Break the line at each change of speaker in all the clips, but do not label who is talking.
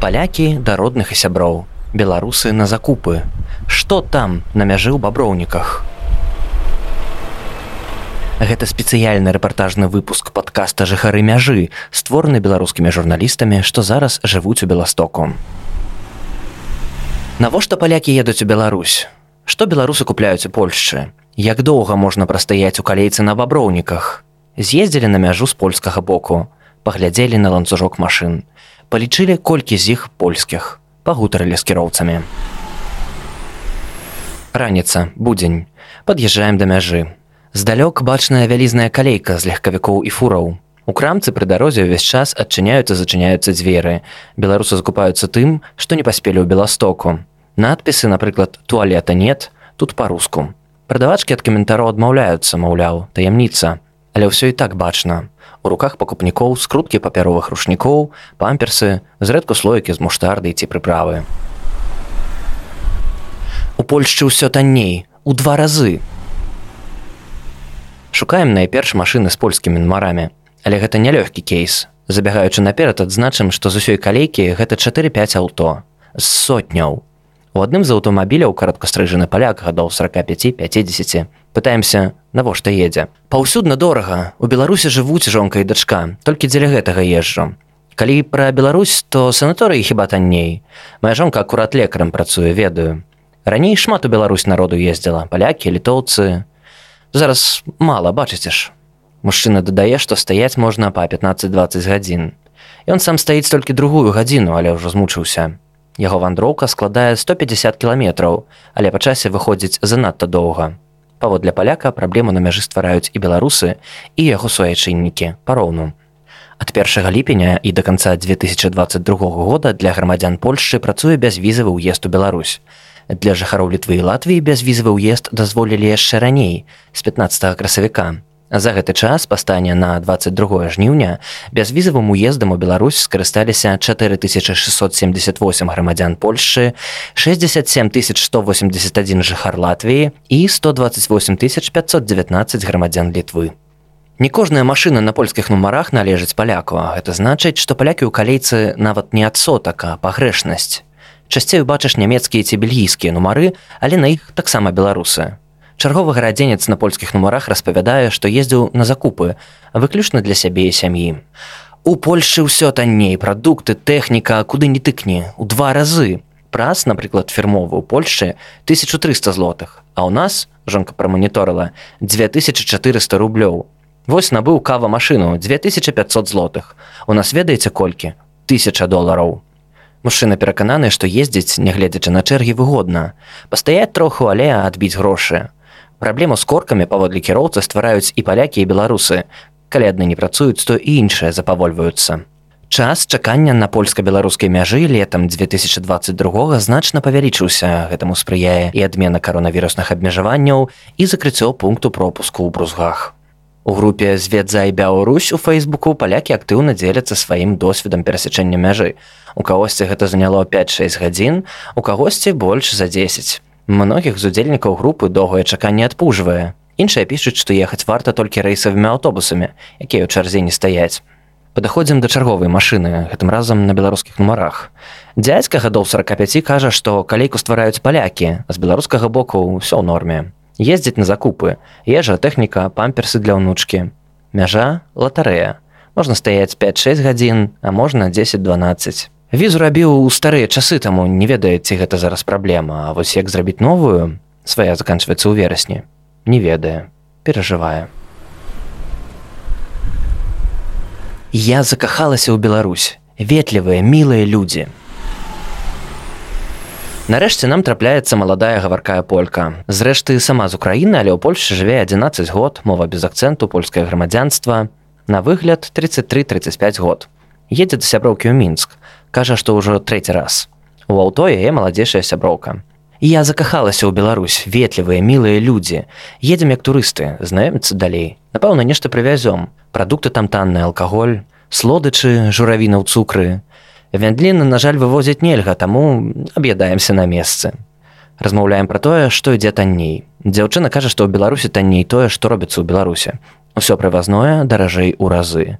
палякі да родных і сяброў беларусы на закупы. Што там на мяжы ў баброўніках? Гэта спецыяльны рэпартажны выпуск падкаста жыхары мяжы створаны беларускімі журналістамі што зараз жывуць у беластоку. Навошта палякі едуць у Беларусь? Што беларусы купляюць у польшчы? Як доўга можна прастаяць у калейцы на баброўніках? З'ездзілі на мяжу з польскага боку паглядзелі на ланцужок машын. Палічылі колькі з іх польскіх. Пагутарылі з кіроўцамі. Раніца будзень. Пад'язджаем да мяжы. Здалёк бачная вялізная калейка з легкавікоў і фураў. У крамцы пры дарозе ўвесь час адчыняюцца зачыняюцца дзверы. Беларусы закупаюцца тым што не паспелі ў беластоку. Надпісы напрыклад туалета нет тут па-руску. Прадавачкі ад каментараў адмаўляюцца маўляў таямніца. Але ўсё і так бачна у руках пакупнікоў скруткі папяровых рушнікоў памперсы зрэдку слоікі з муштарды ці прыправы у польшчы ўсё танней у два разы. Шукаем найперш машыны з польскімі нумарамі але гэта нялёгкі кейс. Забягаючы наперад адзначым што з усёй калейкі гэта 4-5 аўто з сотняў у адным з аўтамабіляў кароткастрыжаны паляк гадоў 45-50 пытаемся навошта едзе. Паўсюдна дорага. У беларусе жывуць жонка і дачка. Толькі дзеля гэтага езджу. Калі пра Беларусь то санаторыі хіба танней. Моя жонка акурат лекарам працуе ведаю. Раней шмат у Беларусь народу ездзіла. Палякі літоўцы. Зараз мала бачыце ж. Мужчына дадае што стаяць можна па 15-20 гадзін. Ён сам стаіць толькі другую гадзіну але ўжо змучыўся яго вандроўка складае 150 кіламетраў але па часе выходзіць занадта доўга паводле паляка праблему на мяжы ствараюць і беларусы і яго суайчыннікі пароўну. Ад першага ліпеня і да канца 2022 года для грамадзян Польшчы працуе бязвізавы ўезд у Беларусь. Для жыхароў літвы і Латвіі бязвізавы ўезд дазволілі яшчэ раней з 15 красавіка. За гэты час па стане на 22 жніўня бязвізавым уездам у Беларусь скарысталіся 4678 грамадзян Польшчы, 67181 жыхар Латвіі і 128519 грамадзян літвы. Не кожная машына на польскіх нумарах належыць паляку, гэта значыць, што палякі ў калейцы нават не адсотак, а пагрэшнасць. Часцей убачыш нямецкія ці бельгійскія нумары, але на іх таксама беларусы чарговы гарадзенец на польскіх нумарах распавядае што ездзіў на закупы выключна для сябе і сям'і. У польльшы ўсё танней прадукты тэхніка куды не тыкне у два разы. Праз напрыклад фірмовы ў польльшы 1300 злотых а ў нас жонка праманіторыла 2400 рублёў. Вось набыў кава машыну 2500 злотых. У нас ведаеце колькі? Тысяча долараў мужчына перакананы што ездзіць нягледзячы на чэргі выгодна. Пастаяць троху але адбіць грошы праблему з коркамі паводле кіроўцы ствараюць і палякі і беларусы калі адны не працуюць то і іншыя запавольваюцца час чакання на польска-беларускай мяжы летам 2022 значна павялічыўся. Гэтаму спрыяе і адмена каронавірусных абмежаванняў і закрыццё пункту пропуску ў брузгах у групе зведза і бяўрусь у фейсбуку палякі актыўна дзеляцца сваім досведам перасячэння мяжы. У кагосьці гэта заняло 5-6 гадзін у кагосьці больш за 10 многіх з удзельнікаў групы доўгае чаканне адпужвае. Іншыя пішуць што ехаць варта толькі рэйсавымі аўтобусамі якія ў чарзе не стаяць. Падаходзім да чарговай машыны гэтым разам на беларускіх нумарах. Дзядзька гадоў 45 кажа што калейку ствараюць палякі з беларускага боку ўсё ў норме. Ездзіць на закупы. Ежа тэхніка памперсы для ўнучкі. Мяжа латарэя. Можна стаяць 5-6 гадзін а можна 10-12 візу рабіў у старыя часы таму не ведаеце гэта зараз праблема. А вось як зрабіць новую свая заканчваецца ў верасні не ведае перажывае. Я закахалася ў Беларусь. Ветлівыя мілыя людзі. Нарэшце нам трапляецца маладая гаваркая полька. Зрэшты сама з украіны але ў польльше жыве 11 год мова без акцэнту польскае грамадзянства. На выгляд 33-35 год. Едзе да сяброўкі ў мінск кажа што ўжо трэці раз. У аўто яе маладзейшая сяброўка. Я закахалася ў Беларусь ветлівыя мілыя людзі. Едзем як турысты знаёмцца далей. Напэўна нешта прывязём. Прадукты там танны алкаголь слодычы журавіна ў цукры. Вяндліны на жаль вывозяць нельга таму аб'ядаемся на месцы. Размаўляем пра тое што ідзе танней. Дзяўчына кажа што ў беларусі танней тое што робіцца ў беларусе. Усё прывазное даражэй у разы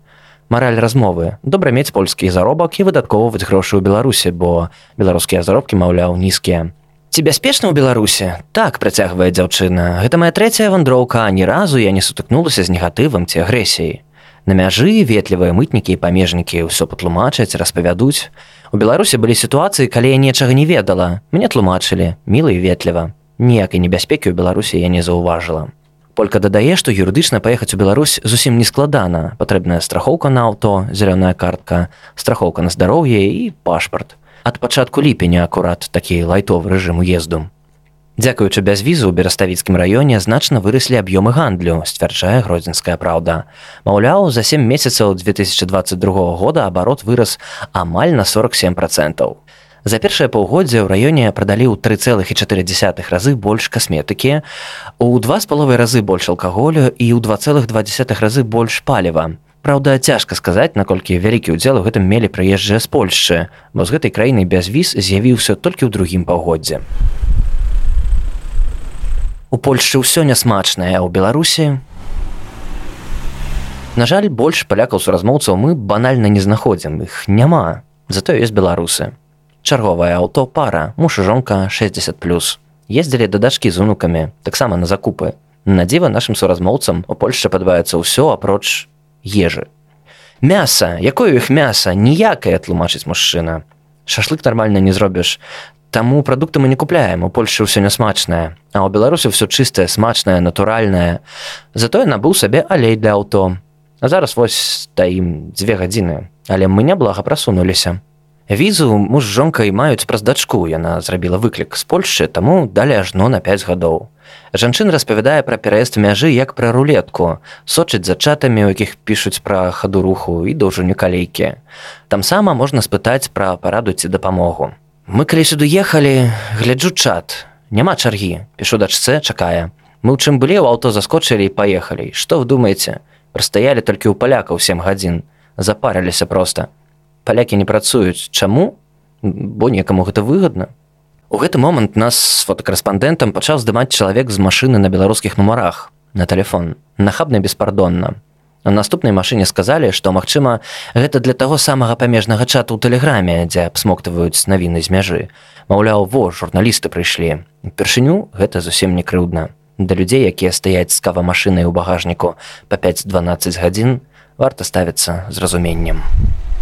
Мараль размовы. Добра мець польскі заробак і выдаткоўваць грошы ў беларусе бо беларускія заробкі маўляў нізкія. Ці бяспечна ў беларусе так працягвае дзяўчына. Гэта моя трэцяя вандроўка ні разу я не сутыкнулася з негатывам ці агрэсіяй. На мяжы ветлівыя мытнікі і памежнікі ўсё патлумачаць распавядуць. У беларусе былі сітуацыі калі я нечага не ведала. Мне тлумачылі міла і ветліва. Ніякай небяспекі ў беларусі я не заўважыла Полька дадае, што юрыдычна паехаць у Беларусь зусім не складана. патрэбная страхоўка на аўто, зялёная картка, страхоўка на здароўе і пашпарт. Ад пачатку ліпеня акурат такі лайтовы рэжым уезду. Дзякуючы бязвізу ў бераставіцкім раёне значна выраслі аб'ёмы гандлю, сцвярджае гродзенская праўда. Маўляў, за сем месяцаў 2022 года абарот вырас амаль на 47 процентаў. За першае паўгоддзе ў раёне прадалі ў 3,4 разы больш касметыкі, у два з паловай разы больш алкаголю і ў 2,2 разы больш паліва. Праўда, цяжка сказаць, наколькі вялікі ўдзел у гэтым мелі прыезджыя з Польшчы, бо з гэтай краіны без віз з'явіўся толькі ў другім паўгоддзе. У Польшчы ўсё нясмачнае, а ў Беларусі. На жаль, больш палякаў суразмоўцаў мы банальна не знаходзім іх няма, затое ёсць беларусы. Чарговае аўто пара, муж і жонка 60 плюс. Ездзілі да дачкі з унукамі, таксама на закупы. На дзіва нашым суразмоўцам у Польшчы падбаецца ўсё апроч ежы. Мяса, якое іх мяса, ніякае тлумачыць мужчына. Шашлык нармальна не зробіш. Таму прадукты мы не купляем, у Польшчы ўсё нясмачнае, А ў Беларусі ўсё чыстае, смачнае, натуральнае. Затое набыў сабе алей для аўто. А зараз вось таім дзве гадзіны, але мы няблага прасунуліся. Візу муж з жонкай маюць праз дачку, яна зрабіла выклік з Польшчы, таму далі ажно на 5 гадоў. Жанчын распавядае пра пераезд мяжы як пра рулетку, сочыць за чатамі, у якіх пішуць пра хаду руху і доўжыню калейкі. Там сама можна спытаць пра параду ці дапамогу. Мы калі сюды ехалі, гляджу чат. Няма чаргі, пішу дачцэ, чакае. Мы ў чым былі ў аўто заскочылі і паехалі. Што вы думаеце? Прастаялі толькі ў палякаў 7 гадзін, запарыліся проста палякі не працуюць чаму? Бо некаму гэта выгодна. У гэты момант нас з фотокарэспандэнтам пачаў здымаць чалавек з машыны на беларускіх нумарах на телефон нахабна беспардонна. На наступнай машыне сказалі што магчыма гэта для таго самага памежнага чату ў тэлеграме дзе абсмоктаваюць навіны з мяжы. Маўляў во журналісты прыйшлі. Упершыню гэта зусім не крыўдна. Да людзей якія стаяць з кава машынай у багажніку па 5-12 гадзін варта ставіцца з разуменнем. у